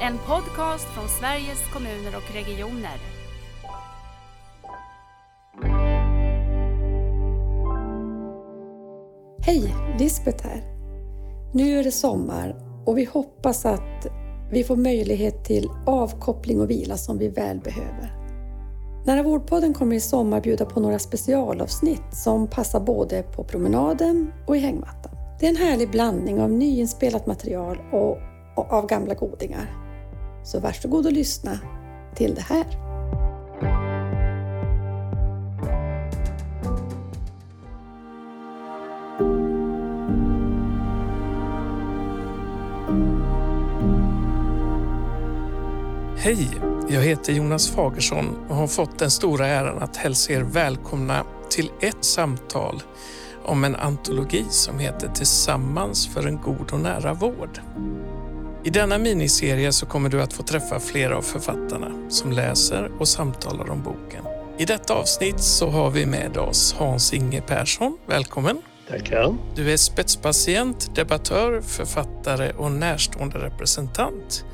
En podcast från Sveriges kommuner och regioner. Hej, Lisbeth här. Nu är det sommar och vi hoppas att vi får möjlighet till avkoppling och vila som vi väl behöver. Nära vårdpodden kommer i sommar bjuda på några specialavsnitt som passar både på promenaden och i hängmattan. Det är en härlig blandning av nyinspelat material och, och av gamla godingar. Så varsågod och lyssna till det här. Hej! Jag heter Jonas Fagersson och har fått den stora äran att hälsa er välkomna till ett samtal om en antologi som heter Tillsammans för en god och nära vård. I denna miniserie så kommer du att få träffa flera av författarna som läser och samtalar om boken. I detta avsnitt så har vi med oss Hans-Inge Persson. Välkommen! Tackar. Du är spetspatient, debattör, författare och närstående representant.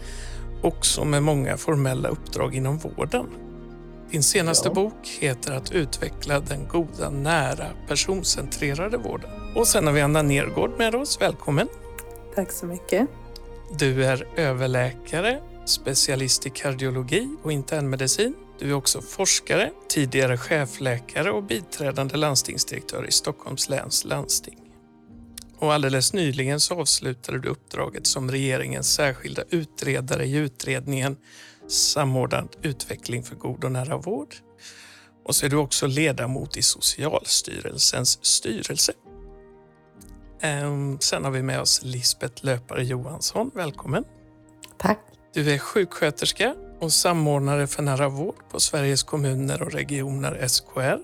Också med många formella uppdrag inom vården. Din senaste Ja. bok heter Att utveckla den goda, nära, personcentrerade vården. Och sen har vi Anna Nergård med oss. Välkommen! Tack så mycket. Du är överläkare, specialist i kardiologi och internmedicin. Du är också forskare, tidigare chefläkare och biträdande landstingsdirektör i Stockholms läns landsting. Och alldeles nyligen så avslutade du uppdraget som regeringens särskilda utredare i utredningen Samordnad utveckling för god och nära vård. Och så är du också ledamot i Socialstyrelsens styrelse. Ehm, Sen har vi med oss Lisbeth Löpare Johansson. Välkommen! Tack! Du är sjuksköterska och samordnare för nära vård på Sveriges kommuner och regioner, SKR.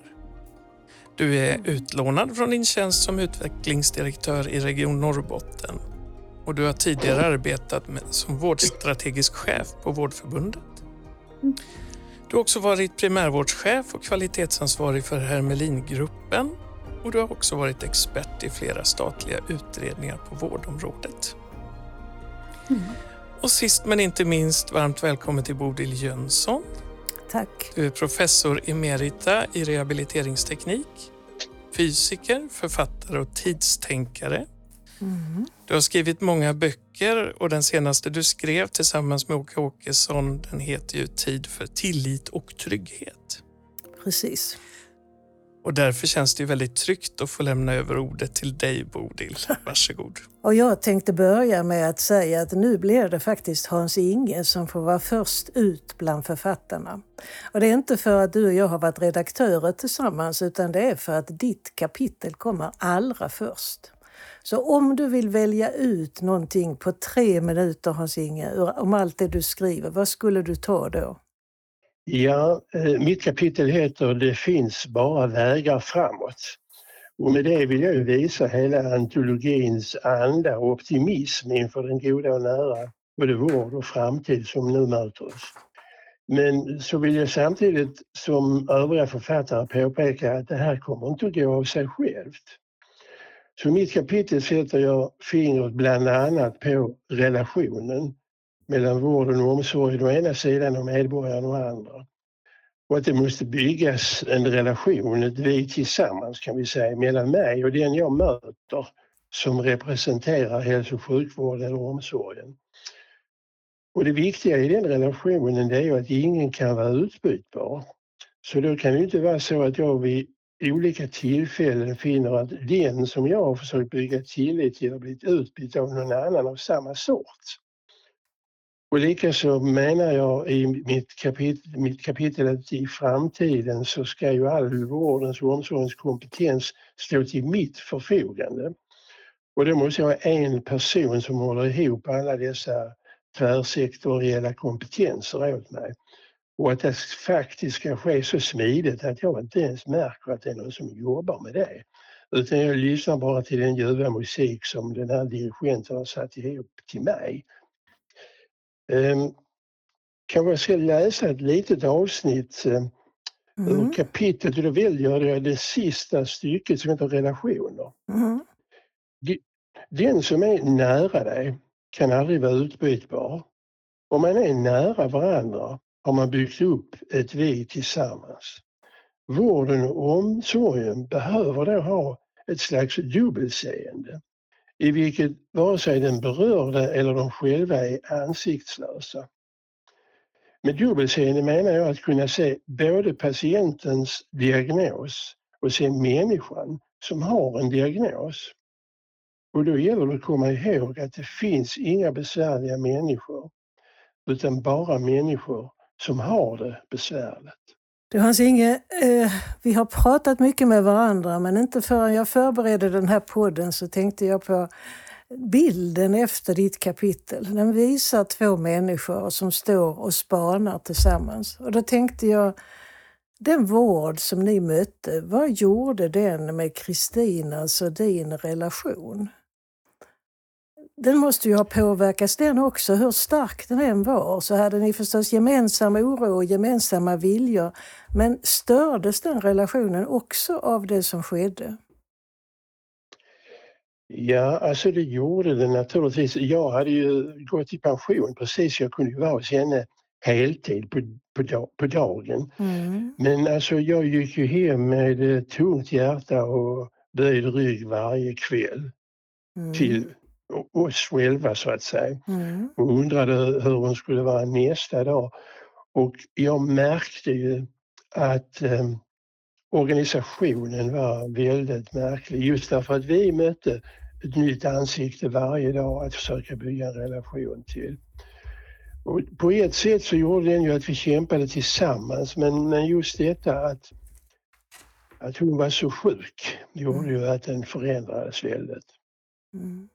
Du är utlånad från din tjänst som utvecklingsdirektör i Region Norrbotten och du har tidigare arbetat med, som vårdstrategisk chef på Vårdförbundet. Du har också varit primärvårdschef och kvalitetsansvarig för Hermelingruppen och du har också varit expert i flera statliga utredningar på vårdområdet. Och sist men inte minst, varmt välkommen till Bodil Jönsson. Tack. Du är professor emerita i rehabiliteringsteknik, fysiker, författare och tidstänkare. Du har skrivit många böcker och den senaste du skrev tillsammans med Åke Åkesson den heter ju Tid för tillit och trygghet. Precis. Och därför känns det väldigt tryggt att få lämna över ordet till dig Bodil. Varsågod. Och jag tänkte börja med att säga att nu blir det faktiskt Hans Inge som får vara först ut bland författarna. Och det är inte för att du och jag har varit redaktörer tillsammans utan det är för att ditt kapitel kommer allra först. Så om du vill välja ut någonting på tre minuter Hans Inge, ur- om allt det du skriver, vad skulle du ta då? Ja, eh, mitt kapitel heter Det finns bara vägar framåt. Och med det vill jag visa hela antologins anda och optimism inför den goda och nära både vård och framtid som nu möter oss. Men så vill jag samtidigt som övriga författare påpeka att det här kommer inte att gå av sig självt. Så i mitt kapitel sätter jag fingret bland annat på relationen mellan vården och omsorgen å ena sidan och medborgarna å andra. Och att det måste byggas en relation, ett vi tillsammans kan vi säga, mellan mig och den jag möter som representerar hälso och sjukvården eller omsorgen. Och det viktiga i den relationen det är ju att ingen kan vara utbytbar. Så då kan det inte vara så att jag vid olika tillfällen finner att den som jag har försökt bygga tillit till har blivit utbytt av någon annan av samma sort. Och likaså menar jag i mitt kapitel, mitt kapitel att i framtiden så ska ju all vårdens och omsorgens kompetens stå till mitt förfogande. Och då måste jag ha en person som håller ihop alla dessa tvärsektoriella kompetenser åt mig. Och att det faktiskt ska ske så smidigt att jag inte ens märker att det är någon som jobbar med det. Utan jag lyssnar bara till den ljuva musik som den här dirigenten har satt ihop till mig. Um, kanske jag ska läsa ett litet avsnitt eh, Mm. ur kapitlet och då väljer jag det sista stycket som heter relationer. Mm. Den som är nära dig kan aldrig vara utbytbar. Om man är nära varandra har man byggt upp ett vi tillsammans. Vården och omsorgen behöver då ha ett slags dubbelseende i vilket vare sig den berörde eller de själva är ansiktslösa. Med dubbelseende menar jag att kunna se både patientens diagnos och se människan som har en diagnos. Och då gäller det att komma ihåg att det finns inga besvärliga människor utan bara människor som har det besvärligt. Du Hans-Inge, eh, vi har pratat mycket med varandra men inte förrän jag förberedde den här podden så tänkte jag på bilden efter ditt kapitel. Den visar två människor som står och spanar tillsammans. Och då tänkte jag, den vård som ni mötte, vad gjorde den med Kristinas och din relation? Den måste ju ha påverkats den också, hur stark den än var. Så hade ni förstås gemensam oro och gemensamma viljor. Men stördes den relationen också av det som skedde? Ja, alltså det gjorde det naturligtvis. Jag hade ju gått i pension precis, jag kunde ju vara hos henne heltid på, på, på dagen. Mm. Men alltså jag gick ju hem med tungt hjärta och böjd rygg varje kväll mm. till oss själva så att säga. Mm. Och undrade hur hon skulle vara nästa dag. Och jag märkte ju att eh, organisationen var väldigt märklig just därför att vi mötte ett nytt ansikte varje dag att försöka bygga en relation till. Och på ett sätt så gjorde den ju att vi kämpade tillsammans men, men just detta att, att hon var så sjuk gjorde mm. ju att den förändrades väldigt. Mm.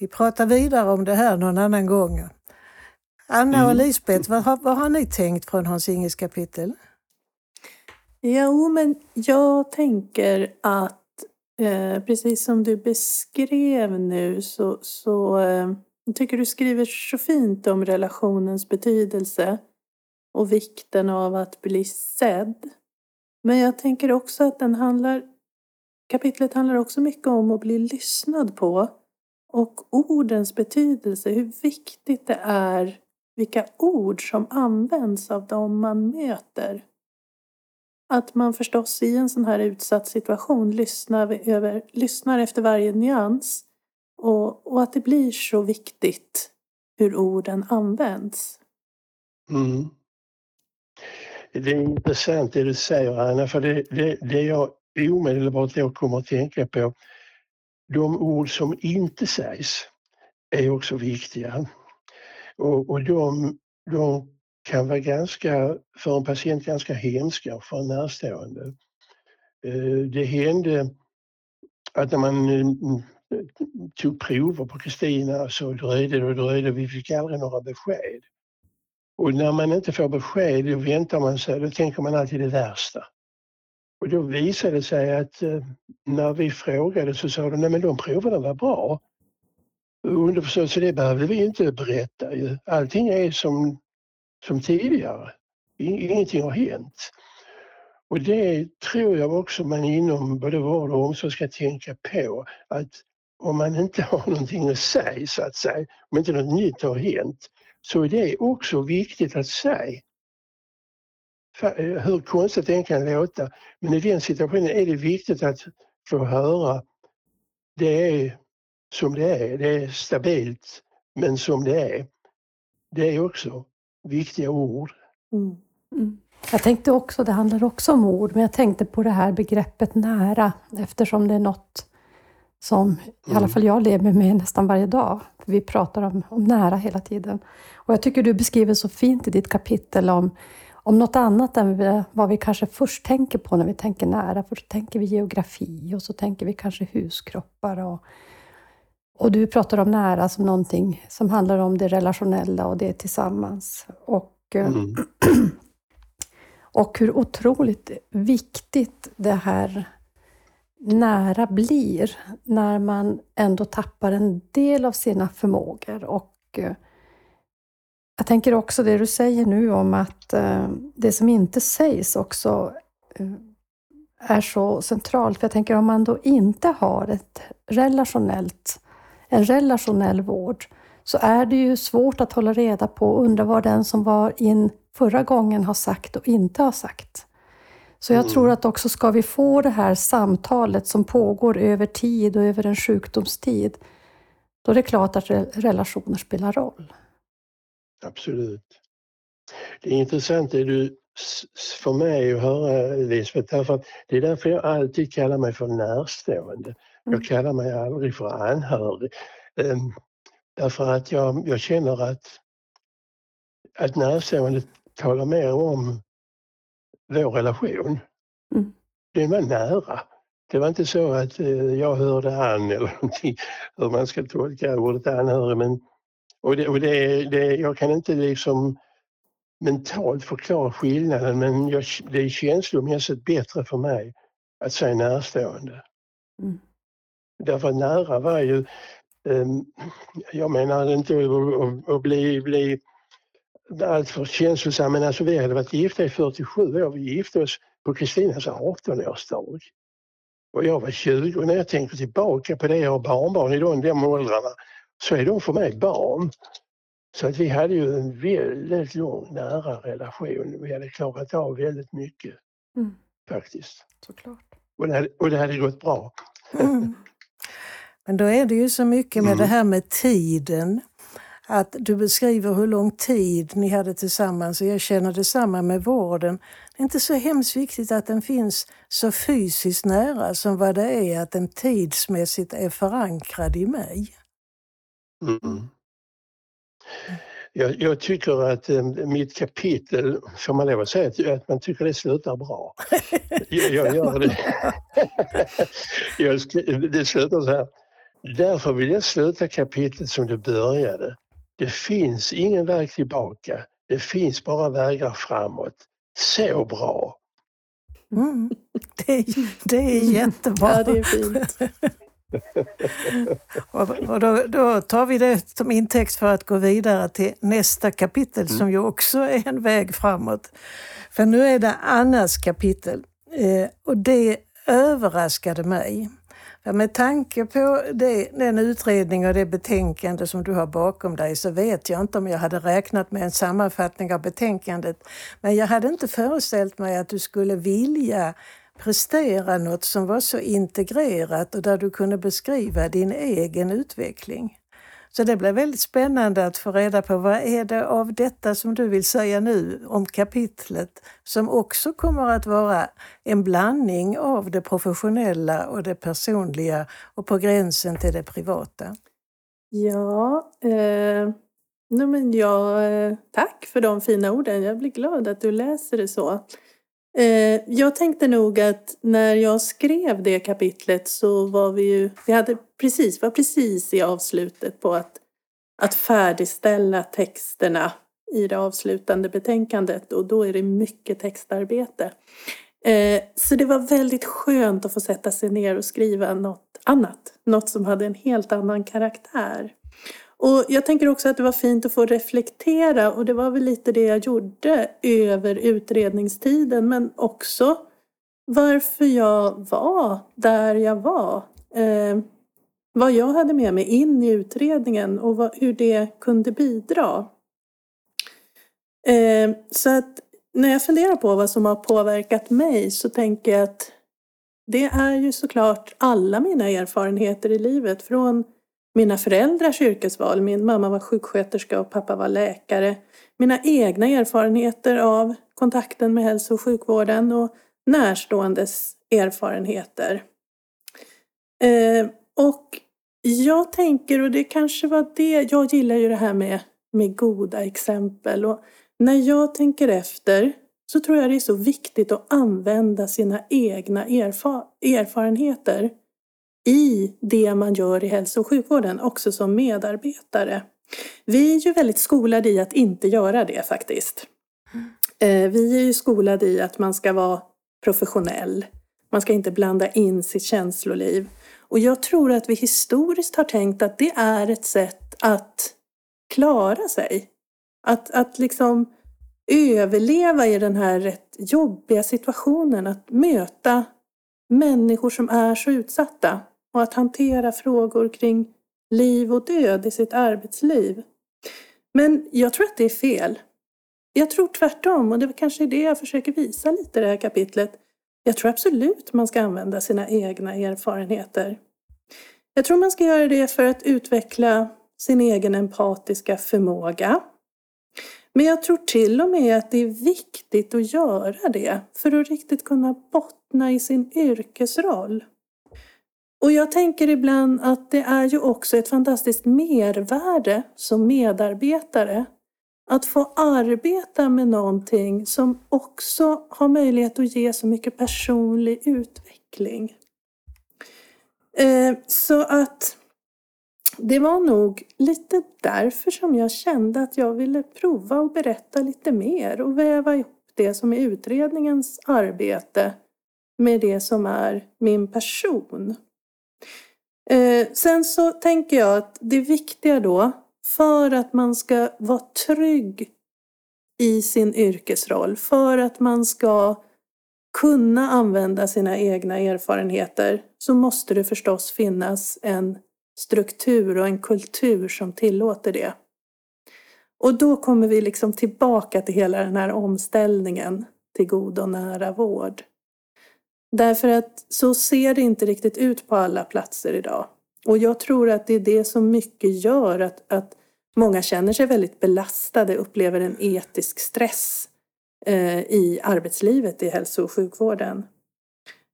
Vi pratar vidare om det här någon annan gång. Anna och mm. Lisbeth, vad har, vad har ni tänkt från Hans Inges kapitel? Jo, men jag tänker att Eh, precis som du beskrev nu så, så eh, jag tycker du skriver så fint om relationens betydelse och vikten av att bli sedd. Men jag tänker också att den handlar, kapitlet handlar också mycket om att bli lyssnad på och ordens betydelse, hur viktigt det är vilka ord som används av dem man möter. Att man förstås i en sån här utsatt situation lyssnar, över, lyssnar efter varje nyans och, och att det blir så viktigt hur orden används. Mm. Det är intressant det du säger Anna, för det, det, det jag omedelbart då kommer att tänka på, de ord som inte sägs är också viktiga. Och, och de, de kan vara ganska, för en patient ganska hemska för en närstående. Eh, det hände att när man eh, tog prover på Kristina så dröjde det och dröjde. Vi fick aldrig några besked. Och när man inte får besked då väntar man sig, då tänker man alltid det värsta. Och då visade det sig att eh, när vi frågade så sa de, nej men de proverna var bra. Underförstått, så det behövde vi inte berätta ju. Allting är som som tidigare. Ingenting har hänt. Och det tror jag också man inom både vård och omsorg ska tänka på att om man inte har någonting att säga så att säga, om inte något nytt har hänt, så är det också viktigt att säga. Eh, hur konstigt det än kan låta, men i den situationen är det viktigt att få höra det är som det är, det är stabilt, men som det är. Det är också viktiga ord. Mm. Mm. Jag tänkte också, det handlar också om ord, men jag tänkte på det här begreppet nära eftersom det är något som i alla mm. fall jag lever med nästan varje dag. Vi pratar om, om nära hela tiden. Och jag tycker du beskriver så fint i ditt kapitel om, om något annat än vad vi kanske först tänker på när vi tänker nära. Först tänker vi geografi och så tänker vi kanske huskroppar och och du pratar om nära som någonting som handlar om det relationella och det tillsammans. Och, eh, mm. och hur otroligt viktigt det här nära blir när man ändå tappar en del av sina förmågor. Och eh, jag tänker också det du säger nu om att eh, det som inte sägs också är så centralt. För jag tänker om man då inte har ett relationellt en relationell vård så är det ju svårt att hålla reda på och undra vad den som var in förra gången har sagt och inte har sagt. Så jag Mm. tror att också ska vi få det här samtalet som pågår över tid och över en sjukdomstid, då är det klart att re- relationer spelar roll. Absolut. Det är intressant det du får mig att höra Lisbeth, därför att det är därför jag alltid kallar mig för närstående. Mm. Jag kallar mig aldrig för anhörig. Ehm, Därför att jag, jag känner att, att närstående talar mer om vår relation. Mm. Den var nära. Det var inte så att eh, jag hörde an eller någonting, hur man ska tolka ordet anhörig. Men, och det, och det, det, jag kan inte liksom mentalt förklara skillnaden men jag, det är känslomässigt bättre för mig att säga närstående. Mm. Därför nära var ju, ehm, jag menar inte att, bli, bli alltför känslosam men alltså vi hade varit gifta i 47 år. Vi gifte oss på Kristinas 18-årsdag. Och jag var 20 och när jag tänker tillbaka på det jag har barnbarn i de, de åldrarna så är de för mig barn. Så att vi hade ju en väldigt lång nära relation. Vi hade klarat av väldigt mycket Mm. faktiskt. Såklart. Och det hade, och det hade gått bra. Mm. Men då är det ju så mycket med Mm. det här med tiden. Att du beskriver hur lång tid ni hade tillsammans och jag känner detsamma med vården. Det är inte så hemskt viktigt att den finns så fysiskt nära som vad det är att den tidsmässigt är förankrad i mig. Mm. Jag, jag tycker att eh, mitt kapitel, får man lov att säga att, man tycker det slutar bra. Jag, jag gör det. jag, skri- det slutar så här. Därför vill jag sluta kapitlet som det började. Det finns ingen väg tillbaka. Det finns bara vägar framåt. Så bra! Mm. Det, är, det är jättebra. Ja, det är fint. Och, då, då tar vi det som intäkt för att gå vidare till nästa kapitel som ju också är en väg framåt. För nu är det Annas kapitel eh, och det överraskade mig. För med tanke på det, den utredning och det betänkande som du har bakom dig så vet jag inte om jag hade räknat med en sammanfattning av betänkandet. Men jag hade inte föreställt mig att du skulle vilja prestera något som var så integrerat och där du kunde beskriva din egen utveckling. Så det blev väldigt spännande att få reda på vad är det av detta som du vill säga nu om kapitlet som också kommer att vara en blandning av det professionella och det personliga och på gränsen till det privata. Ja, eh, men jag, eh, tack för de fina orden. Jag blir glad att du läser det så. Eh, jag tänkte nog att när jag skrev det kapitlet så var vi ju, vi hade precis, var precis i avslutet på att, att färdigställa texterna i det avslutande betänkandet och då är det mycket textarbete. Eh, så det var väldigt skönt att få sätta sig ner och skriva något annat. Något som hade en helt annan karaktär. Och jag tänker också att det var fint att få reflektera och det var väl lite det jag gjorde över utredningstiden men också varför jag var där jag var. Eh, vad jag hade med mig in i utredningen och vad, hur det kunde bidra. Eh, så att när jag funderar på vad som har påverkat mig så tänker jag att det är ju såklart alla mina erfarenheter i livet från mina föräldrars yrkesval. Min mamma var sjuksköterska och pappa var läkare. Mina egna erfarenheter av kontakten med hälso och sjukvården och närståendes erfarenheter. Eh, och jag tänker, och det kanske var det, jag gillar ju det här med, med goda exempel. Och när jag tänker efter så tror jag det är så viktigt att använda sina egna erfa erfarenheter i det man gör i hälso och sjukvården, också som medarbetare. Vi är ju väldigt skolade i att inte göra det faktiskt. Eh, vi är ju skolade i att man ska vara professionell. Man ska inte blanda in sitt känsloliv. Och jag tror att vi historiskt har tänkt att det är ett sätt att klara sig. Att, att liksom överleva i den här rätt jobbiga situationen. Att möta människor som är så utsatta. Och att hantera frågor kring liv och död i sitt arbetsliv. Men jag tror att det är fel. Jag tror tvärtom, och det kanske är det jag försöker visa lite i det här kapitlet. Jag tror absolut man ska använda sina egna erfarenheter. Jag tror man ska göra det för att utveckla sin egen empatiska förmåga. Men jag tror till och med att det är viktigt att göra det för att riktigt kunna bottna i sin yrkesroll. Och jag tänker ibland att det är ju också ett fantastiskt mervärde som medarbetare att få arbeta med någonting som också har möjlighet att ge så mycket personlig utveckling. Eh, så att det var nog lite därför som jag kände att jag ville prova och berätta lite mer och väva ihop det som är utredningens arbete med det som är min person. Eh, sen så tänker jag att det viktiga då, för att man ska vara trygg i sin yrkesroll, för att man ska kunna använda sina egna erfarenheter, så måste det förstås finnas en struktur och en kultur som tillåter det. Och då kommer vi liksom tillbaka till hela den här omställningen till god och nära vård. Därför att så ser det inte riktigt ut på alla platser idag. Och jag tror att det är det som mycket gör att, att många känner sig väldigt belastade, upplever en etisk stress eh, i arbetslivet i hälso och sjukvården.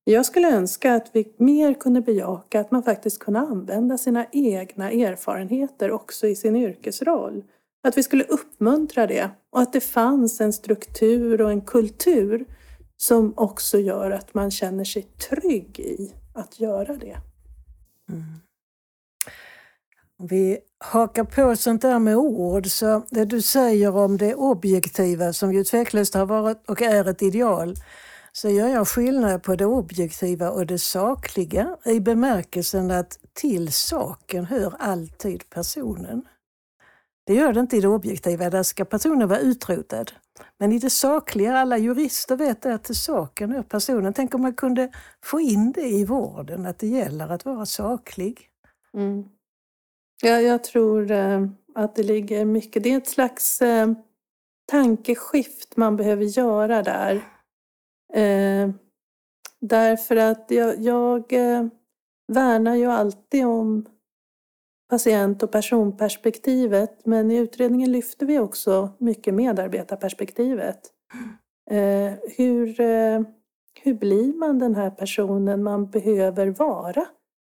Jag skulle önska att vi mer kunde bejaka att man faktiskt kunde använda sina egna erfarenheter också i sin yrkesroll. Att vi skulle uppmuntra det och att det fanns en struktur och en kultur som också gör att man känner sig trygg i att göra det. Mm. Vi hakar på sånt där med ord, så det du säger om det objektiva som ju tveklöst har varit och är ett ideal, så gör jag skillnad på det objektiva och det sakliga i bemärkelsen att till saken hör alltid personen. Det gör det inte i det objektiva, där ska personen vara utrotad. Men i det sakliga, alla jurister vet det, att till saken hör personen. Tänk om man kunde få in det i vården, att det gäller att vara saklig. Mm. Ja, jag tror eh, att det ligger mycket, det är ett slags eh, tankeskift man behöver göra där. Eh, därför att jag, jag eh, värnar ju alltid om patient och personperspektivet, men i utredningen lyfter vi också mycket medarbetarperspektivet. Eh, hur, eh, hur blir man den här personen man behöver vara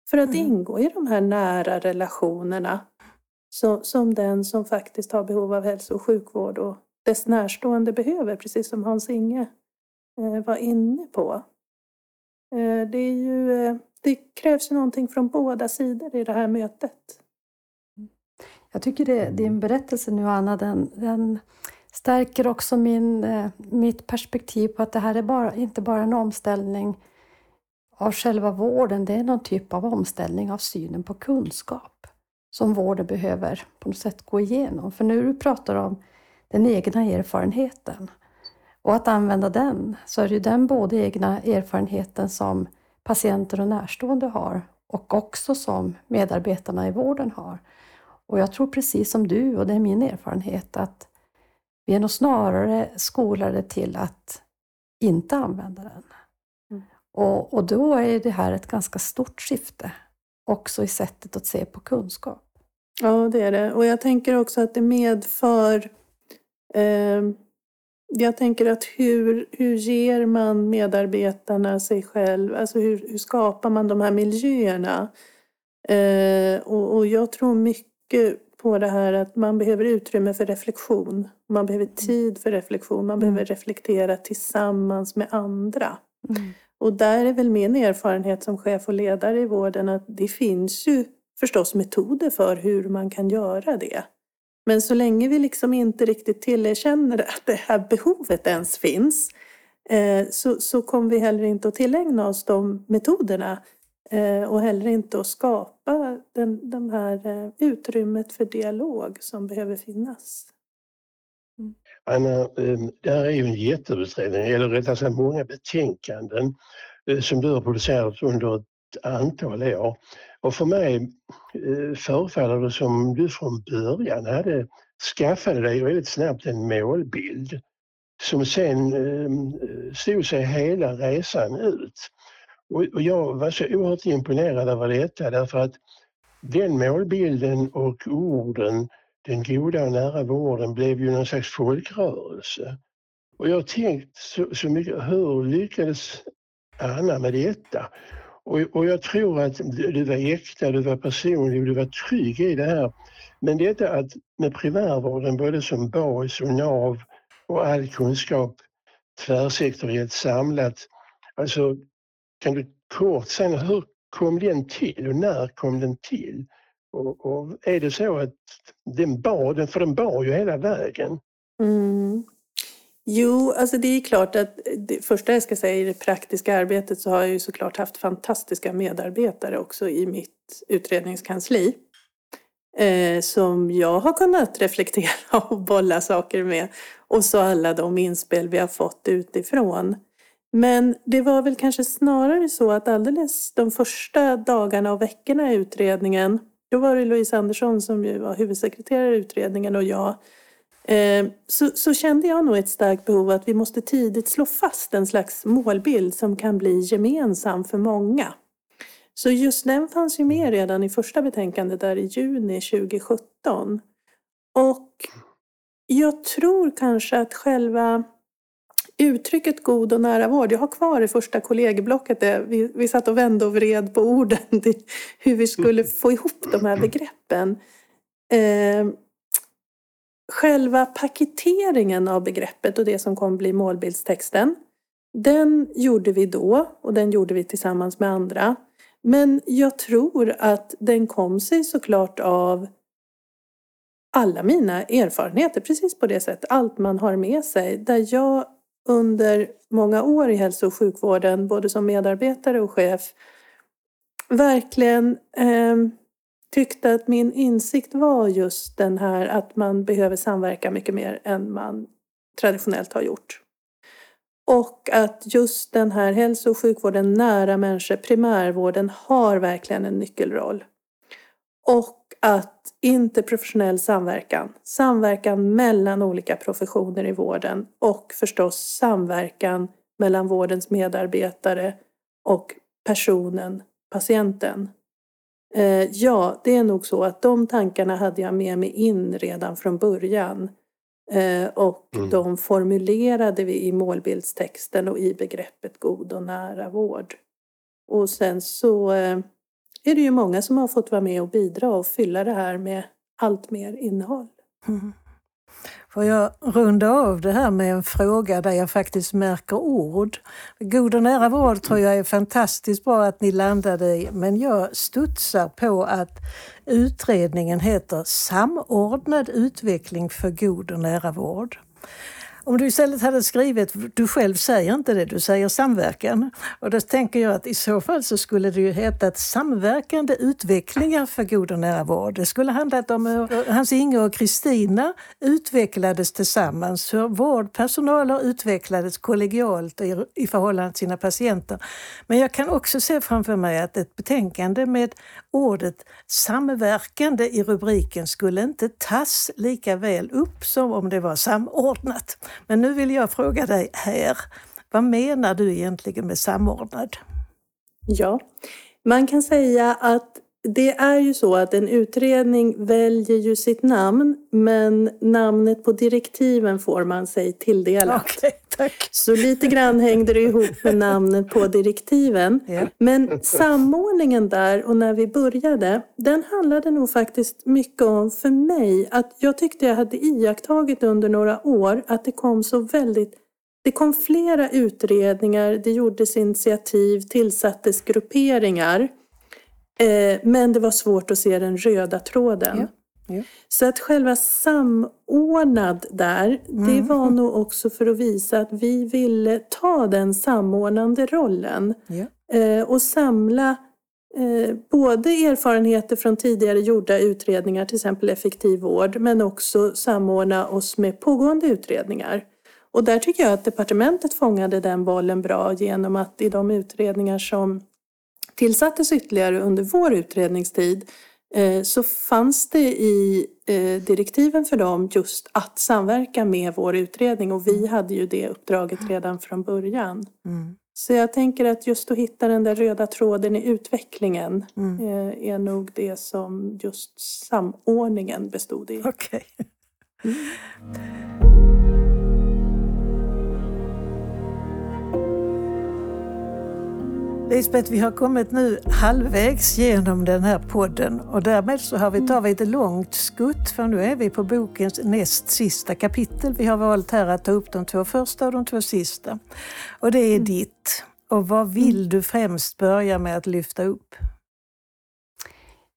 för att mm. ingå i de här nära relationerna så, som den som faktiskt har behov av hälso och sjukvård och dess närstående behöver, precis som Hans-Inge eh, var inne på. Eh, det, ju, eh, det krävs ju någonting från båda sidor i det här mötet. Jag tycker det, din berättelse nu Anna, den, den stärker också min, eh, mitt perspektiv på att det här är bara, inte bara en omställning av själva vården, det är någon typ av omställning av synen på kunskap som vården behöver på något sätt gå igenom. För nu du pratar om den egna erfarenheten och att använda den, så är det ju den både egna erfarenheten som patienter och närstående har och också som medarbetarna i vården har. Och jag tror precis som du, och det är min erfarenhet, att vi är nog snarare skolade till att inte använda den. Mm. Och, och då är det här ett ganska stort skifte, också i sättet att se på kunskap. Ja, det är det. Och jag tänker också att det medför eh, jag tänker att hur, hur ger man medarbetarna sig själv? Alltså hur, hur skapar man de här miljöerna? Eh, och, och, jag tror mycket på det här att man behöver utrymme för reflektion. Man behöver mm. tid för reflektion. Man behöver mm. reflektera tillsammans med andra. Mm. Och där är väl min erfarenhet som chef och ledare i vården att det finns ju förstås metoder för hur man kan göra det. Men så länge vi liksom inte riktigt tillerkänner att det här behovet ens finns eh, så, så kommer vi heller inte att tillägna oss de metoderna Eh, och heller inte att skapa den, den här eh, utrymmet för dialog som behöver finnas. Mm. Anna, ehm, det här är ju en jätteutredning, eller rättare sagt många betänkanden eh, som du har producerat under ett antal år. Och för mig eh, förefaller det som du från början hade skaffade dig väldigt snabbt en målbild som sen ehm, stod sig hela resan ut. Och jag var så oerhört imponerad över detta därför att den målbilden och orden, den goda och nära vården blev ju någon slags folkrörelse. Och jag har tänkt så, så mycket, hur lyckades Anna med detta? Och, och jag tror att du var äkta, du var personlig och du var trygg i det här. Men detta att med primärvården både som bas och nav och all kunskap tvärsektoriellt samlat. Alltså, kan du kort säga hur kom den till och när kom den till? Och, och är det så att den bar, för den bar ju hela vägen. Mm. Jo, alltså det är klart att det första jag ska säga i det praktiska arbetet så har jag ju såklart haft fantastiska medarbetare också i mitt utredningskansli. Eh, som jag har kunnat reflektera och bolla saker med. Och så alla de inspel vi har fått utifrån. Men det var väl kanske snarare så att alldeles de första dagarna och veckorna i utredningen, då var det Louise Andersson som ju var huvudsekreterare i utredningen och jag, eh, så, så, kände jag nog ett starkt behov att vi måste tidigt slå fast en slags målbild som kan bli gemensam för många. Så just den fanns ju med redan i första betänkandet där i juni 2017. Och jag tror kanske att själva uttrycket god och nära vård, jag har kvar det första kollegieblocket, där vi, vi satt och vände och vred på orden, hur vi skulle få ihop de här begreppen. Eh, själva paketeringen av begreppet och det som kommer bli målbildstexten, den gjorde vi då och den gjorde vi tillsammans med andra. Men jag tror att den kom sig såklart av alla mina erfarenheter, precis på det sättet. Allt man har med sig. Där jag under många år i hälso och sjukvården, både som medarbetare och chef, verkligen eh, tyckte att min insikt var just den här att man behöver samverka mycket mer än man traditionellt har gjort. Och att just den här hälso och sjukvården nära människor, primärvården, har verkligen en nyckelroll. Och att interprofessionell samverkan, samverkan mellan olika professioner i vården och förstås samverkan mellan vårdens medarbetare och personen, patienten. Eh, ja, det är nog så att de tankarna hade jag med mig in redan från början. Eh, och mm. de formulerade vi i målbildstexten och i begreppet god och nära vård. Och sen så eh, är det ju många som har fått vara med och bidra och fylla det här med allt mer innehåll. Mm. Får jag runda av det här med en fråga där jag faktiskt märker ord. God och nära vård tror jag är fantastiskt bra att ni landade i, men jag studsar på att utredningen heter Samordnad utveckling för god och nära vård. Om du istället hade skrivit, du själv säger inte det, du säger samverkan. Och då tänker jag att i så fall så skulle det ju hetat samverkande utvecklingar för god och nära vård. Det skulle handlat om hur Hans-Inge och Kristina utvecklades tillsammans, hur vårdpersonaler utvecklades kollegialt i, i förhållande till sina patienter. Men jag kan också se framför mig att ett betänkande med ordet samverkande i rubriken skulle inte tas lika väl upp som om det var samordnat. Men nu vill jag fråga dig här, vad menar du egentligen med samordnad? Ja, man kan säga att det är ju så att en utredning väljer ju sitt namn men namnet på direktiven får man sig tilldelat. Okay, tack. Så lite grann hängde det ihop med namnet på direktiven. Yeah. Men samordningen där och när vi började, den handlade nog faktiskt mycket om för mig att jag tyckte jag hade iakttagit under några år att det kom så väldigt det kom flera utredningar, det gjordes initiativ, tillsattes grupperingar Eh, men det var svårt att se den röda tråden. Ja. Ja. Så att själva samordnad där, mm. det var nog också för att visa att vi ville ta den samordnande rollen. Ja. Eh, och samla eh, både erfarenheter från tidigare gjorda utredningar, till exempel effektiv vård, men också samordna oss med pågående utredningar. Och där tycker jag att departementet fångade den bollen bra genom att i de utredningar som tillsattes ytterligare under vår utredningstid så fanns det i eh, direktiven för dem just att samverka med vår utredning och vi hade ju det uppdraget redan från början. Mm. Så jag tänker att just att hitta den där röda tråden i utvecklingen Mm. eh, är nog det som just samordningen bestod i. Okej. Lisbeth, vi har kommit nu halvvägs genom den här podden och därmed så har vi, vi ett långt skutt för nu är vi på bokens näst sista kapitel. Vi har valt här att ta upp de två första och de två sista. Och det är ditt. Och vad vill du främst börja med att lyfta upp?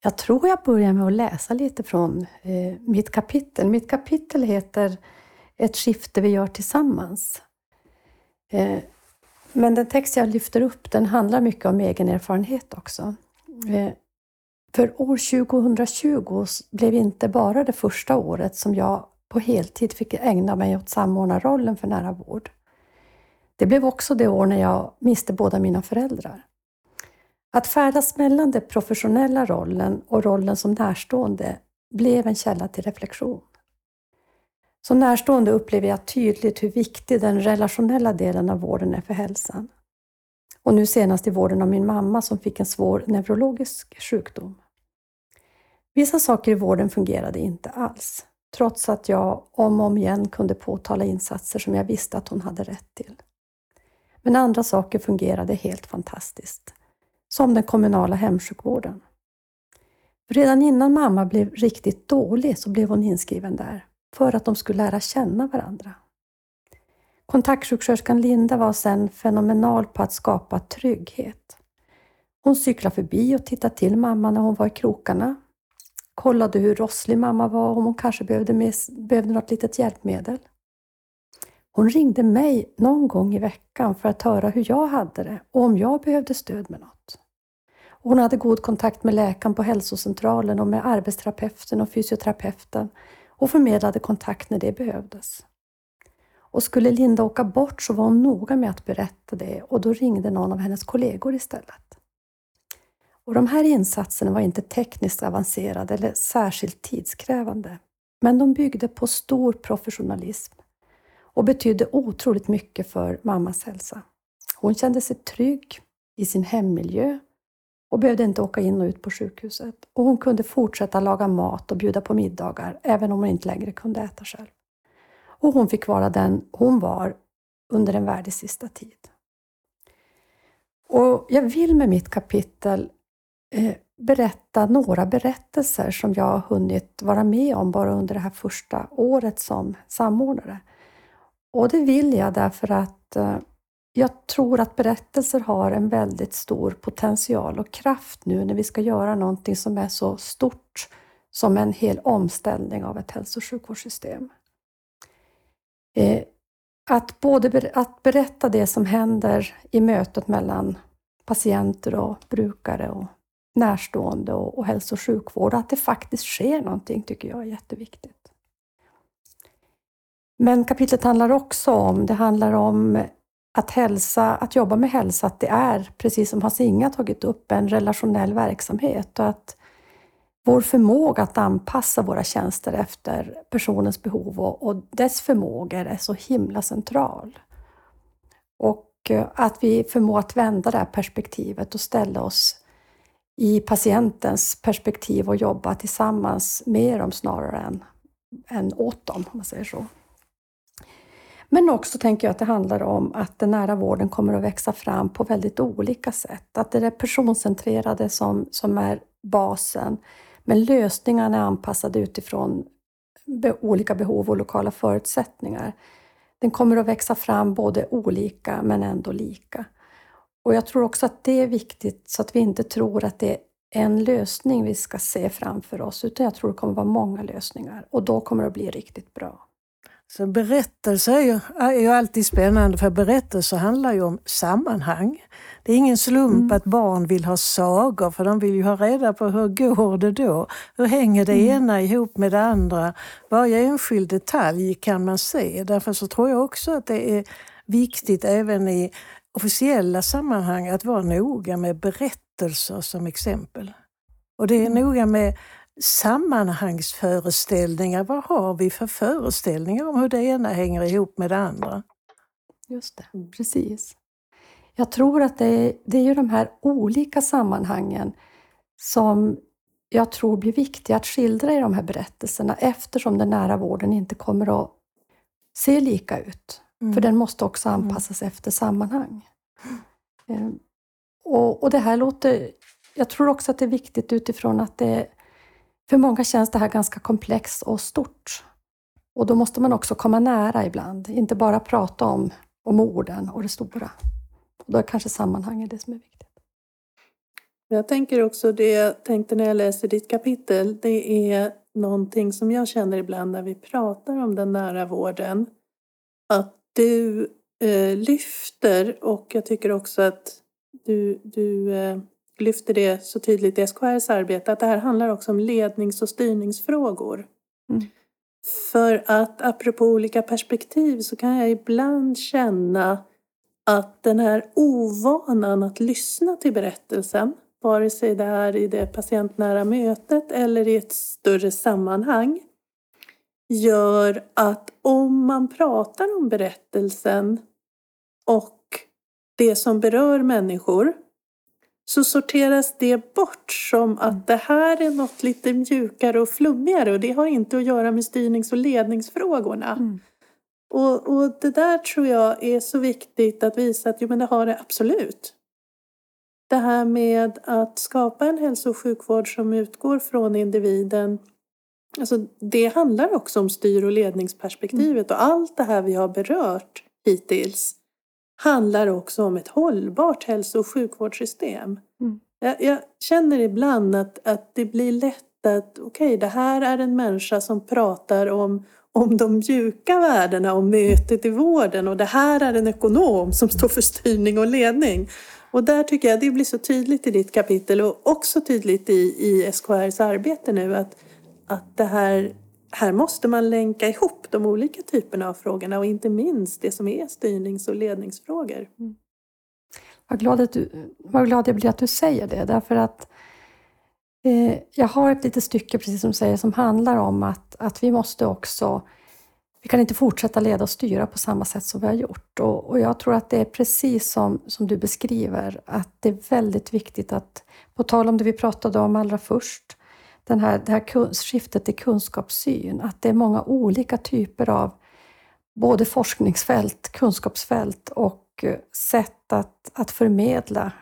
Jag tror jag börjar med att läsa lite från eh, mitt kapitel. Mitt kapitel heter Ett skifte vi gör tillsammans. Eh, men den text jag lyfter upp den handlar mycket om egen erfarenhet också. Eh, för år 2020 blev inte bara det första året som jag på heltid fick ägna mig åt samordnarrollen för nära vård. Det blev också det år när jag miste båda mina föräldrar. Att färdas mellan den professionella rollen och rollen som närstående blev en källa till reflektion. Som närstående upplever jag tydligt hur viktig den relationella delen av vården är för hälsan. Och nu senast i vården av min mamma som fick en svår neurologisk sjukdom. Vissa saker i vården fungerade inte alls, trots att jag om och om igen kunde påtala insatser som jag visste att hon hade rätt till. Men andra saker fungerade helt fantastiskt som den kommunala hemsjukvården. Redan innan mamma blev riktigt dålig så blev hon inskriven där för att de skulle lära känna varandra. Kontaktsjuksköterskan Linda var sedan fenomenal på att skapa trygghet. Hon cyklade förbi och tittade till mamma när hon var i krokarna. Kollade hur rosslig mamma var och om hon kanske behövde, med, behövde något litet hjälpmedel. Hon ringde mig någon gång i veckan för att höra hur jag hade det och om jag behövde stöd med något. Hon hade god kontakt med läkaren på hälsocentralen och med arbetsterapeuten och fysioterapeuten och förmedlade kontakt när det behövdes. Och skulle Linda åka bort så var hon noga med att berätta det och då ringde någon av hennes kollegor istället. Och de här insatserna var inte tekniskt avancerade eller särskilt tidskrävande, men de byggde på stor professionalism och betydde otroligt mycket för mammas hälsa. Hon kände sig trygg i sin hemmiljö och behövde inte åka in och ut på sjukhuset. Och hon kunde fortsätta laga mat och bjuda på middagar, även om hon inte längre kunde äta själv. Och hon fick vara den hon var under en värdig sista tid. Och jag vill med mitt kapitel eh, berätta några berättelser som jag har hunnit vara med om bara under det här första året som samordnare. Och det vill jag därför att eh, jag tror att berättelser har en väldigt stor potential och kraft nu när vi ska göra någonting som är så stort som en hel omställning av ett hälso och sjukvårdssystem. Eh, att, både att berätta det som händer i mötet mellan patienter och brukare och närstående och, och hälso och sjukvård, att det faktiskt sker någonting tycker jag är jätteviktigt. Men kapitlet handlar också om, det handlar om att hälsa, att jobba med hälsa, att det är, precis som Hans Inga tagit upp, en relationell verksamhet och att vår förmåga att anpassa våra tjänster efter personens behov och, och dess förmågor är så himla central. Och eh, att vi förmår att vända det här perspektivet och ställa oss i patientens perspektiv och jobba tillsammans med dem snarare än, än åt dem, om man säger så. Men också tänker jag att det handlar om att den nära vården kommer att växa fram på väldigt olika sätt. Att det är det personcentrerade som, som är basen, men lösningarna är anpassade utifrån be, olika behov och lokala förutsättningar. Den kommer att växa fram både olika men ändå lika. Och jag tror också att det är viktigt så att vi inte tror att det är en lösning vi ska se framför oss, utan jag tror det kommer att vara många lösningar och då kommer det att bli riktigt bra. Så berättelser är ju, alltid spännande för berättelser handlar ju om sammanhang. Det är ingen slump mm. att barn vill ha sagor för de vill ju ha reda på hur går det då? Hur hänger det mm. ena ihop med det andra? Varje enskild detalj kan man se. Därför så tror jag också att det är viktigt även i officiella sammanhang att vara noga med berättelser berättelser som exempel. Och det är Mm. noga med sammanhangsföreställningar. Vad har vi för föreställningar om hur det ena hänger ihop med det andra? Just det, precis. Jag tror att det är, det är ju de här olika sammanhangen som jag tror blir viktiga att skildra i de här berättelserna eftersom den nära vården inte kommer att se lika ut. Mm. För den måste också anpassas efter sammanhang. Eh, Och, och det här låter... Jag tror också att det är viktigt utifrån att det... För många känns det här ganska komplext och stort. Och då måste man också komma nära ibland, inte bara prata om, om orden och det stora. Och då är kanske sammanhanget det som är viktigt. Jag tänker också det jag tänkte när jag läser ditt kapitel. Det är någonting som jag känner ibland när vi pratar om den nära vården. Att du eh, lyfter och jag tycker också att du, du eh, lyfter det så tydligt i SKRs arbete. Att det här handlar också om lednings och styrningsfrågor. Mm. För att apropå olika perspektiv så kan jag ibland känna att den här ovanan att lyssna till berättelsen, vare sig det är i det patientnära mötet eller i ett större sammanhang, gör att om man pratar om berättelsen och det som berör människor så sorteras det bort som att det här är något lite mjukare och flummigare och det har inte att göra med styrnings och ledningsfrågorna. Mm. Och, och det där tror jag är så viktigt att visa att jo, men det har det absolut. Det här med att skapa en hälso och sjukvård som utgår från individen. Alltså det handlar också om styr och ledningsperspektivet och allt det här vi har berört hittills handlar också om ett hållbart hälso och sjukvårdssystem. Mm. Jag, jag känner ibland att, att det blir lätt att okej, det här är en människa som pratar om om de mjuka värdena och mötet i vården och det här är en ekonom som står för styrning och ledning. Och där tycker jag det blir så tydligt i ditt kapitel och också tydligt i, i SKRs arbete nu att, att det här, här måste man länka ihop de olika typerna av frågorna och inte minst det som är styrnings och ledningsfrågor. Mm. Vad glad, att du, vad glad jag blir att du säger det, därför att eh, jag har ett litet stycke, precis som du säger, som handlar om att, att vi måste också... Vi kan inte fortsätta leda och styra på samma sätt som vi har gjort. Och, och jag tror att det är precis som, som du beskriver, att det är väldigt viktigt att, på tal om det vi pratade om allra först, den här, det här skiftet i kunskapssyn, att det är många olika typer av både forskningsfält, kunskapsfält och eh, sätt att, att förmedla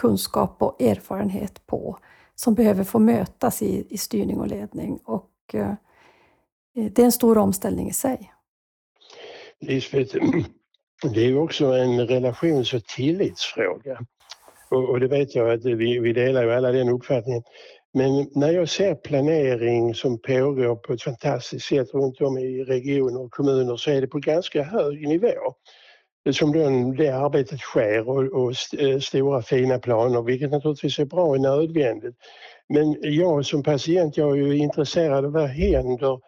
kunskap och erfarenhet på som behöver få mötas i, i styrning och ledning. Och, eh, eh det är en stor omställning i sig. Lisbeth, det är också en relations och tillitsfråga. Och, och det vet jag att vi, vi delar ju alla den uppfattningen. Men när jag ser planering som pågår på ett fantastiskt sätt runt om i regioner och kommuner så är det på ganska hög nivå. Som det arbetet sker och, och st- stora fina planer, vilket naturligtvis är bra och nödvändigt. Men jag som patient, jag är ju intresserad av vad händer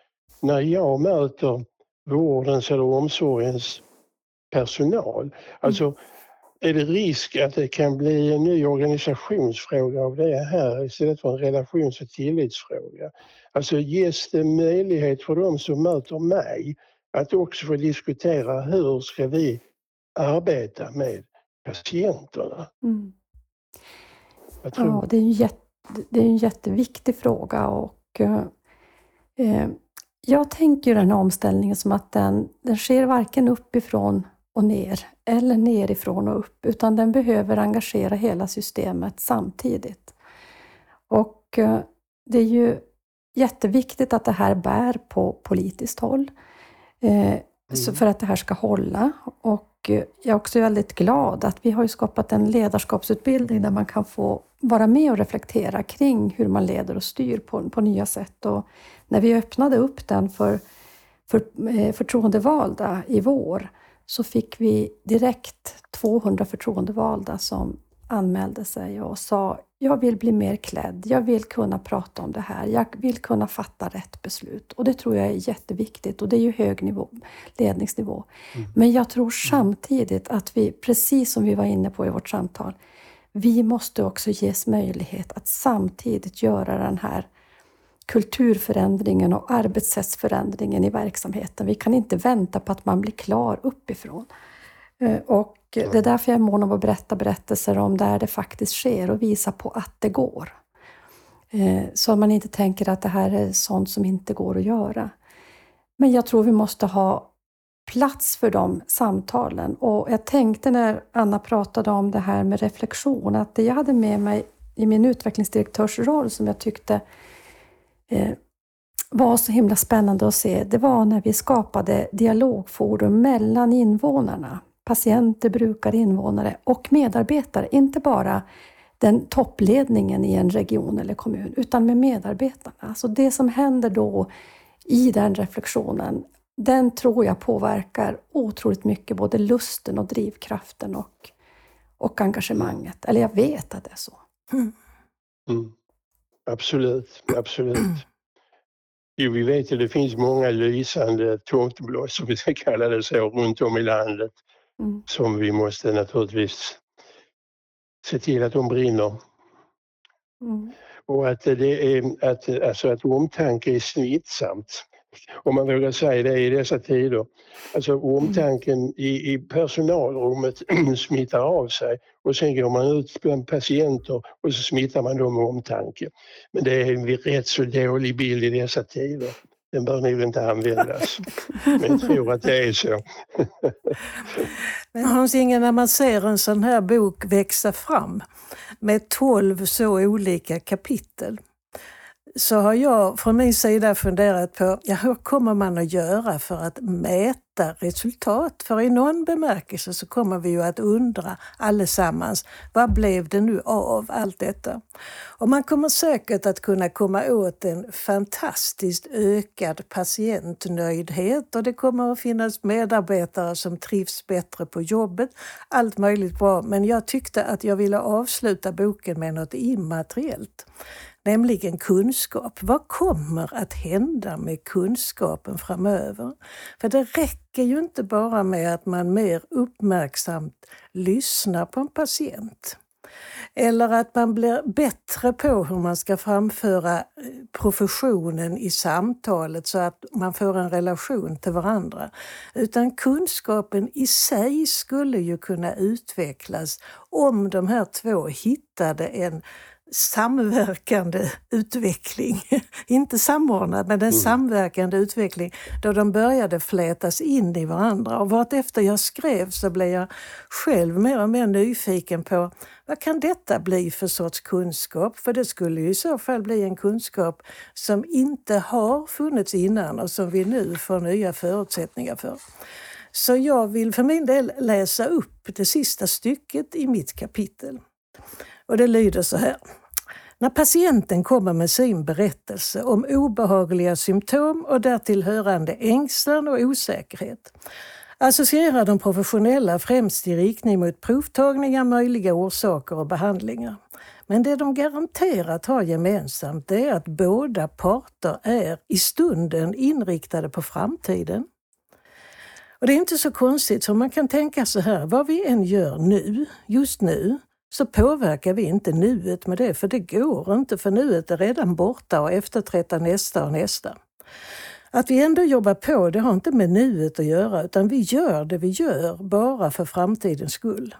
när jag möter vårdens eller omsorgens personal. Alltså, är det risk att det kan bli en ny organisationsfråga av det här istället för en relations och tillitsfråga? Alltså ges det möjlighet för de som möter mig att också få diskutera hur ska vi arbeta med patienterna? Mm. Ja, det är, en jätte, det är en jätteviktig fråga och eh, jag tänker den här omställningen som att den, den sker varken uppifrån och ner eller nerifrån och upp, utan den behöver engagera hela systemet samtidigt. Och eh, det är ju jätteviktigt att det här bär på politiskt håll eh, så för att det här ska hålla. Och eh, jag är också väldigt glad att vi har skapat en ledarskapsutbildning där man kan få vara med och reflektera kring hur man leder och styr på, på nya sätt. Och när vi öppnade upp den för, för förtroendevalda i vår så fick vi direkt 200 förtroendevalda som anmälde sig och sa jag vill bli mer klädd, jag vill kunna prata om det här, jag vill kunna fatta rätt beslut. Och det tror jag är jätteviktigt och det är ju hög nivå, ledningsnivå. Men jag tror samtidigt att vi, precis som vi var inne på i vårt samtal, vi måste också ges möjlighet att samtidigt göra den här kulturförändringen och arbetssättsförändringen i verksamheten. Vi kan inte vänta på att man blir klar uppifrån. Eh, och det är därför jag är mån om att berätta berättelser om där det faktiskt sker och visa på att det går. Eh, så man inte tänker att det här är sånt som inte går att göra. Men jag tror vi måste ha plats för de samtalen. Och jag tänkte när Anna pratade om det här med reflektion, att det jag hade med mig i min utvecklingsdirektörsroll som jag tyckte var så himla spännande att se, det var när vi skapade dialogforum mellan invånarna, patienter, brukare, invånare och medarbetare. Inte bara den toppledningen i en region eller kommun, utan med medarbetarna. Alltså det som händer då i den reflektionen, den tror jag påverkar otroligt mycket, både lusten och drivkraften och, och engagemanget. Eller jag vet att det är så. Mm. Mm. Absolut, absolut. Jo, vi vet att det finns många lysande tomtebloss, om vi ska kalla det så, runt om i landet mm. som vi måste naturligtvis se till att de brinner. Mm. Och att, det är, att, alltså att omtanke är smittsamt, om man vågar säga det i dessa tider. Alltså omtanken i, i personalrummet smittar av sig och sen går man ut bland patienter och så smittar man dem med omtanke. Men det är en rätt så dålig bild i dessa tider. Den bör nog inte användas. Men jag tror att det är så. Men Hans-Inge, när man ser en sån här bok växa fram med tolv så olika kapitel så har jag från min sida funderat på ja, hur kommer man att göra för att mäta resultat? För i någon bemärkelse så kommer vi ju att undra allesammans, vad blev det nu av allt detta? Och man kommer säkert att kunna komma åt en fantastiskt ökad patientnöjdhet och det kommer att finnas medarbetare som trivs bättre på jobbet. Allt möjligt bra, men jag tyckte att jag ville avsluta boken med något immateriellt nämligen kunskap. Vad kommer att hända med kunskapen framöver? För det räcker ju inte bara med att man mer uppmärksamt lyssnar på en patient. Eller att man blir bättre på hur man ska framföra eh, professionen i samtalet så att man får en relation till varandra. Utan kunskapen i sig skulle ju kunna utvecklas om de här två hittade en samverkande utveckling. Inte samordnad, men en mm. samverkande utveckling då de började flätas in i varandra. Och vartefter jag skrev så blev jag själv mer och mer nyfiken på vad kan detta bli för sorts kunskap? För det skulle ju i så fall bli en kunskap som inte har funnits innan och som vi nu får nya förutsättningar för. Så jag vill för min del läsa upp det sista stycket i mitt kapitel. Och det lyder så här. När patienten kommer med sin berättelse om obehagliga symptom och därtill hörande ängslan och osäkerhet associerar de professionella främst i riktning mot provtagningar, möjliga orsaker och behandlingar. Men det de garanterat har gemensamt är att båda parter är i stunden inriktade på framtiden. Och Det är inte så konstigt, för man kan tänka så här, vad vi än gör nu, just nu, så påverkar vi inte nuet med det, för det går inte, för nuet är redan borta och efterträttar nästa och nästa. Att vi ändå jobbar på, det har inte med nuet att göra, utan vi gör det vi gör bara för framtidens skull.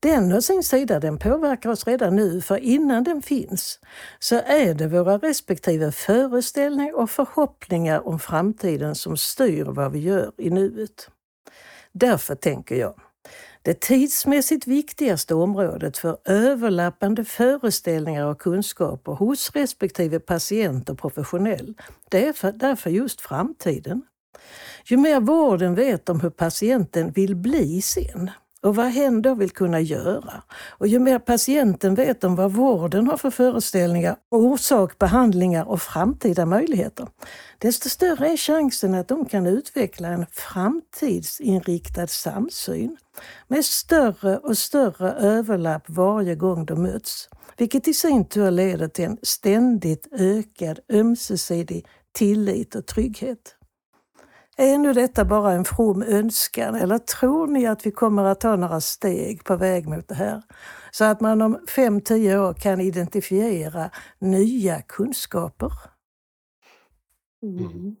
Den å sin sida, den påverkar oss redan nu, för innan den finns så är det våra respektive föreställningar och förhoppningar om framtiden som styr vad vi gör i nuet. Därför tänker jag, det tidsmässigt viktigaste området för överlappande föreställningar och kunskaper hos respektive patient och professionell, det är därför just framtiden. Ju mer vården vet om hur patienten vill bli sen, och vad hen då vill kunna göra. Och ju mer patienten vet om vad vården har för föreställningar, orsak, behandlingar och framtida möjligheter, desto större är chansen att de kan utveckla en framtidsinriktad samsyn med större och större överlapp varje gång de möts, vilket i sin tur leder till en ständigt ökad ömsesidig tillit och trygghet. Är nu detta bara en from önskan eller tror ni att vi kommer att ta några steg på väg mot det här? Så att man om fem tio år kan identifiera nya kunskaper? Mm.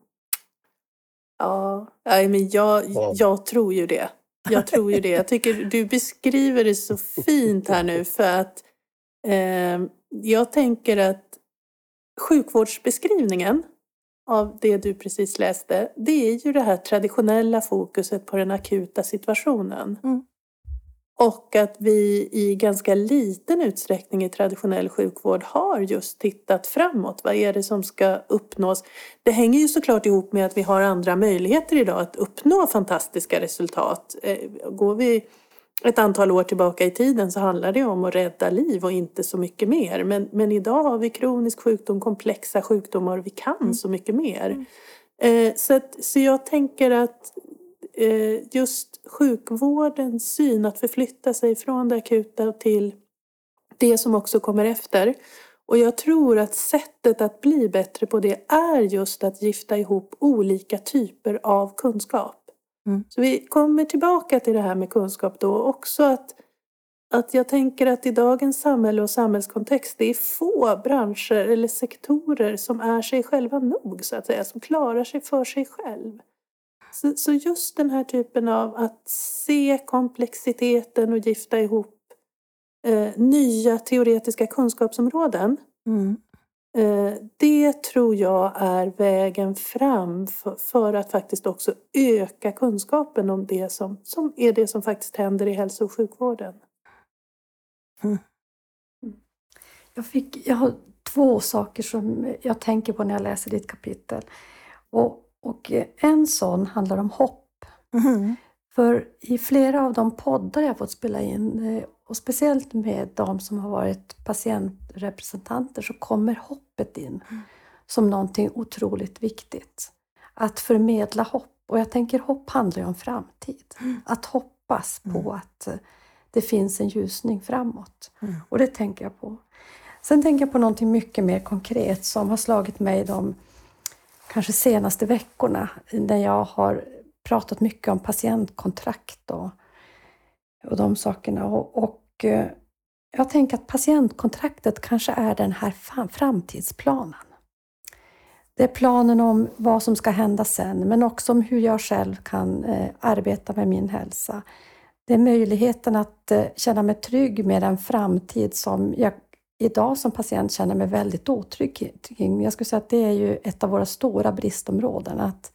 Ja, men jag, jag tror ju det. Jag tror ju det. Jag tycker du beskriver det så fint här nu för att eh, jag tänker att sjukvårdsbeskrivningen av det du precis läste, det är ju det här traditionella fokuset på den akuta situationen. Mm. Och att vi i ganska liten utsträckning i traditionell sjukvård har just tittat framåt. Vad är det som ska uppnås? Det hänger ju såklart ihop med att vi har andra möjligheter idag att uppnå fantastiska resultat. Eh, går vi ett antal år tillbaka i tiden så handlar det om att rädda liv och inte så mycket mer. Men, men idag har vi kronisk sjukdom, komplexa sjukdomar och vi kan mm. så mycket mer. Mm. Eh, så, att, så jag tänker att eh, just sjukvårdens syn, att förflytta sig från det akuta till det som också kommer efter. Och jag tror att sättet att bli bättre på det är just att gifta ihop olika typer av kunskap. Mm. Så vi kommer tillbaka till det här med kunskap då också att, att jag tänker att i dagens samhälle och samhällskontext det är få branscher eller sektorer som är sig själva nog så att säga, som klarar sig för sig själv. Så, så just den här typen av att se komplexiteten och gifta ihop eh, nya teoretiska kunskapsområden. Mm. Eh, det tror jag är vägen fram för, att faktiskt också öka kunskapen om det som, som är det som faktiskt händer i hälso och sjukvården. Mm. Jag, fick, jag har två saker som jag tänker på när jag läser ditt kapitel. Och, och en sån handlar om hopp. Mm. För i flera av de poddar jag fått spela in eh, och speciellt med de som har varit patientrepresentanter så kommer hoppet in mm. som någonting otroligt viktigt. Att förmedla hopp. Och jag tänker hopp handlar ju om framtid. Mm. Att hoppas på mm. att eh, det finns en ljusning framåt. Mm. Och det tänker jag på. Sen tänker jag på någonting mycket mer konkret som har slagit mig de kanske senaste veckorna när jag har pratat mycket om patientkontrakt och, och de sakerna. Och, och Eh, jag tänker att patientkontraktet kanske är den här framtidsplanen. Det är planen om vad som ska hända sen, men också om hur jag själv kan eh, arbeta med min hälsa. Det är möjligheten att eh, känna mig trygg med en framtid som jag idag som patient känner mig väldigt otrygg kring. Jag skulle säga att det är ju ett av våra stora bristområden, att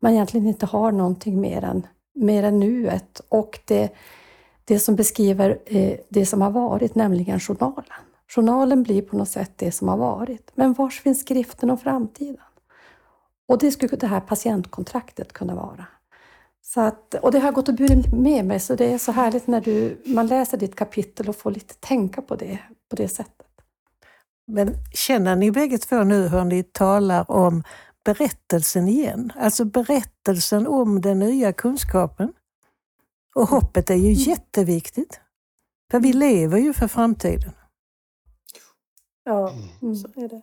man egentligen inte har någonting mer än, mer än nuet och det, det som beskriver eh, det som har varit, nämligen journalen. Journalen blir på något sätt det som har varit. Men var finns skriften om framtiden? Och det skulle det här patientkontraktet kunna vara. Så att, och det har jag gått och burit med mig, så det är så härligt när du, man läser ditt kapitel och får lite tänka på det på det sättet. Men känner ni bägge två nu hur ni talar om berättelsen igen? Alltså berättelsen om den nya kunskapen. Och hoppet är ju mm. jätteviktigt. För vi lever ju för framtiden. Ja, mm. så är det.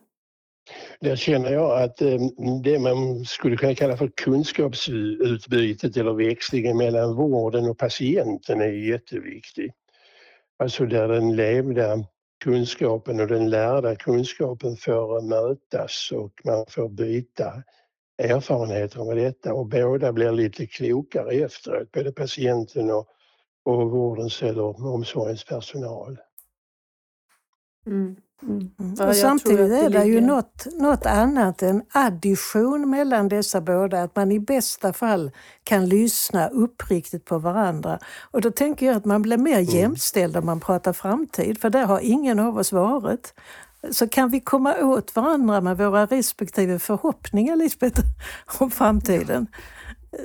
Där känner jag att eh, det man skulle kunna kalla för kunskapsutbytet eller växlingen mellan vården och patienten är jätteviktig. Alltså där den levda kunskapen och den lärda kunskapen får mötas och man får byta erfarenheter med detta och båda blir lite klokare efteråt, både patienten och, och vårdens eller omsorgens personal. Mm. Mm. mm. Och samtidigt är det ju något, något annat än addition mellan dessa båda, att man i bästa fall kan lyssna uppriktigt på varandra. Och då tänker jag att man blir mer mm. jämställd om man pratar framtid, för där har ingen av oss varit. Så kan vi komma åt varandra med våra respektive förhoppningar, Lisbeth, om framtiden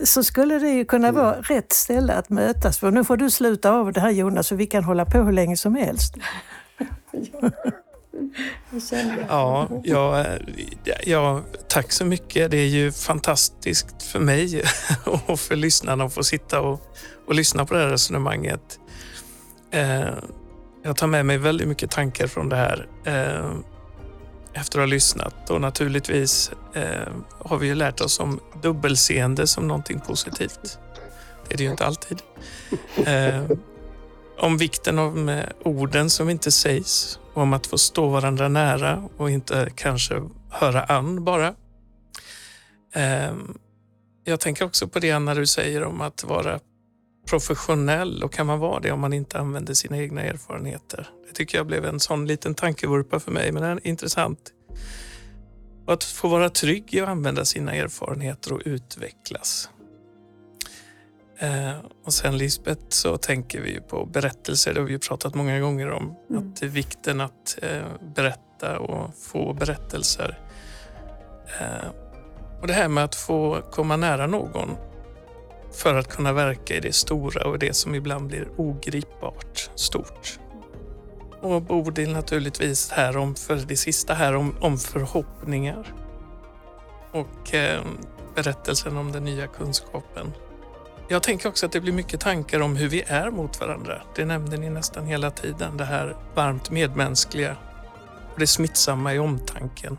så skulle det ju kunna vara mm. rätt ställe att mötas för. Nu får du sluta av det här Jonas, så vi kan hålla på hur länge som helst. Ja, ja, ja, tack så mycket. Det är ju fantastiskt för mig och för lyssnarna att få sitta och, och lyssna på det här resonemanget. Eh, jag tar med mig väldigt mycket tankar från det här. Eh, efter att ha lyssnat och naturligtvis eh, har vi ju lärt oss om dubbelseende som någonting positivt. Det är det ju inte alltid. Eh, om vikten av med orden som inte sägs och om att få stå varandra nära och inte kanske höra an bara. Eh, jag tänker också på det när du säger om att vara professionell och kan man vara det om man inte använder sina egna erfarenheter? Det tycker jag blev en sån liten tankevurpa för mig, men den är intressant. Och att få vara trygg i att använda sina erfarenheter och utvecklas. Eh, och sen Lisbeth så tänker vi på berättelser, det har vi pratat många gånger om. Mm. Att det är vikten att eh, berätta och få berättelser. Eh, och det här med att få komma nära någon för att kunna verka i det stora och det som ibland blir ogripbart stort. Och Bodil naturligtvis här om, för det sista här om, om förhoppningar. Och eh, berättelsen om den nya kunskapen. Jag tänker också att det blir mycket tankar om hur vi är mot varandra. Det nämnde ni nästan hela tiden. Det här varmt medmänskliga och det smittsamma i omtanken.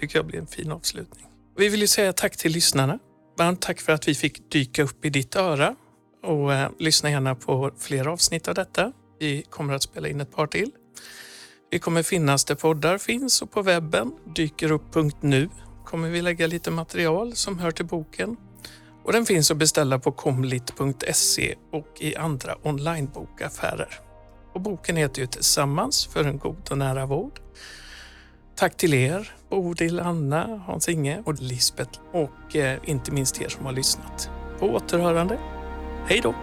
tycker jag blir en fin avslutning. Vi vill ju säga tack till lyssnarna Varmt tack för att vi fick dyka upp i ditt öra och eh, lyssna gärna på fler avsnitt av detta. Vi kommer att spela in ett par till. Vi kommer finnas där poddar finns och på webben, dykerupp.nu, kommer vi lägga lite material som hör till boken. Och den finns att beställa på komlit.se och i andra onlinebokaffärer. Och boken heter ju Tillsammans för en god och nära vård Tack till er, Bodil, Anna, Hans-Inge och Lisbeth och eh, inte minst er som har lyssnat. På återhörande. Hej då!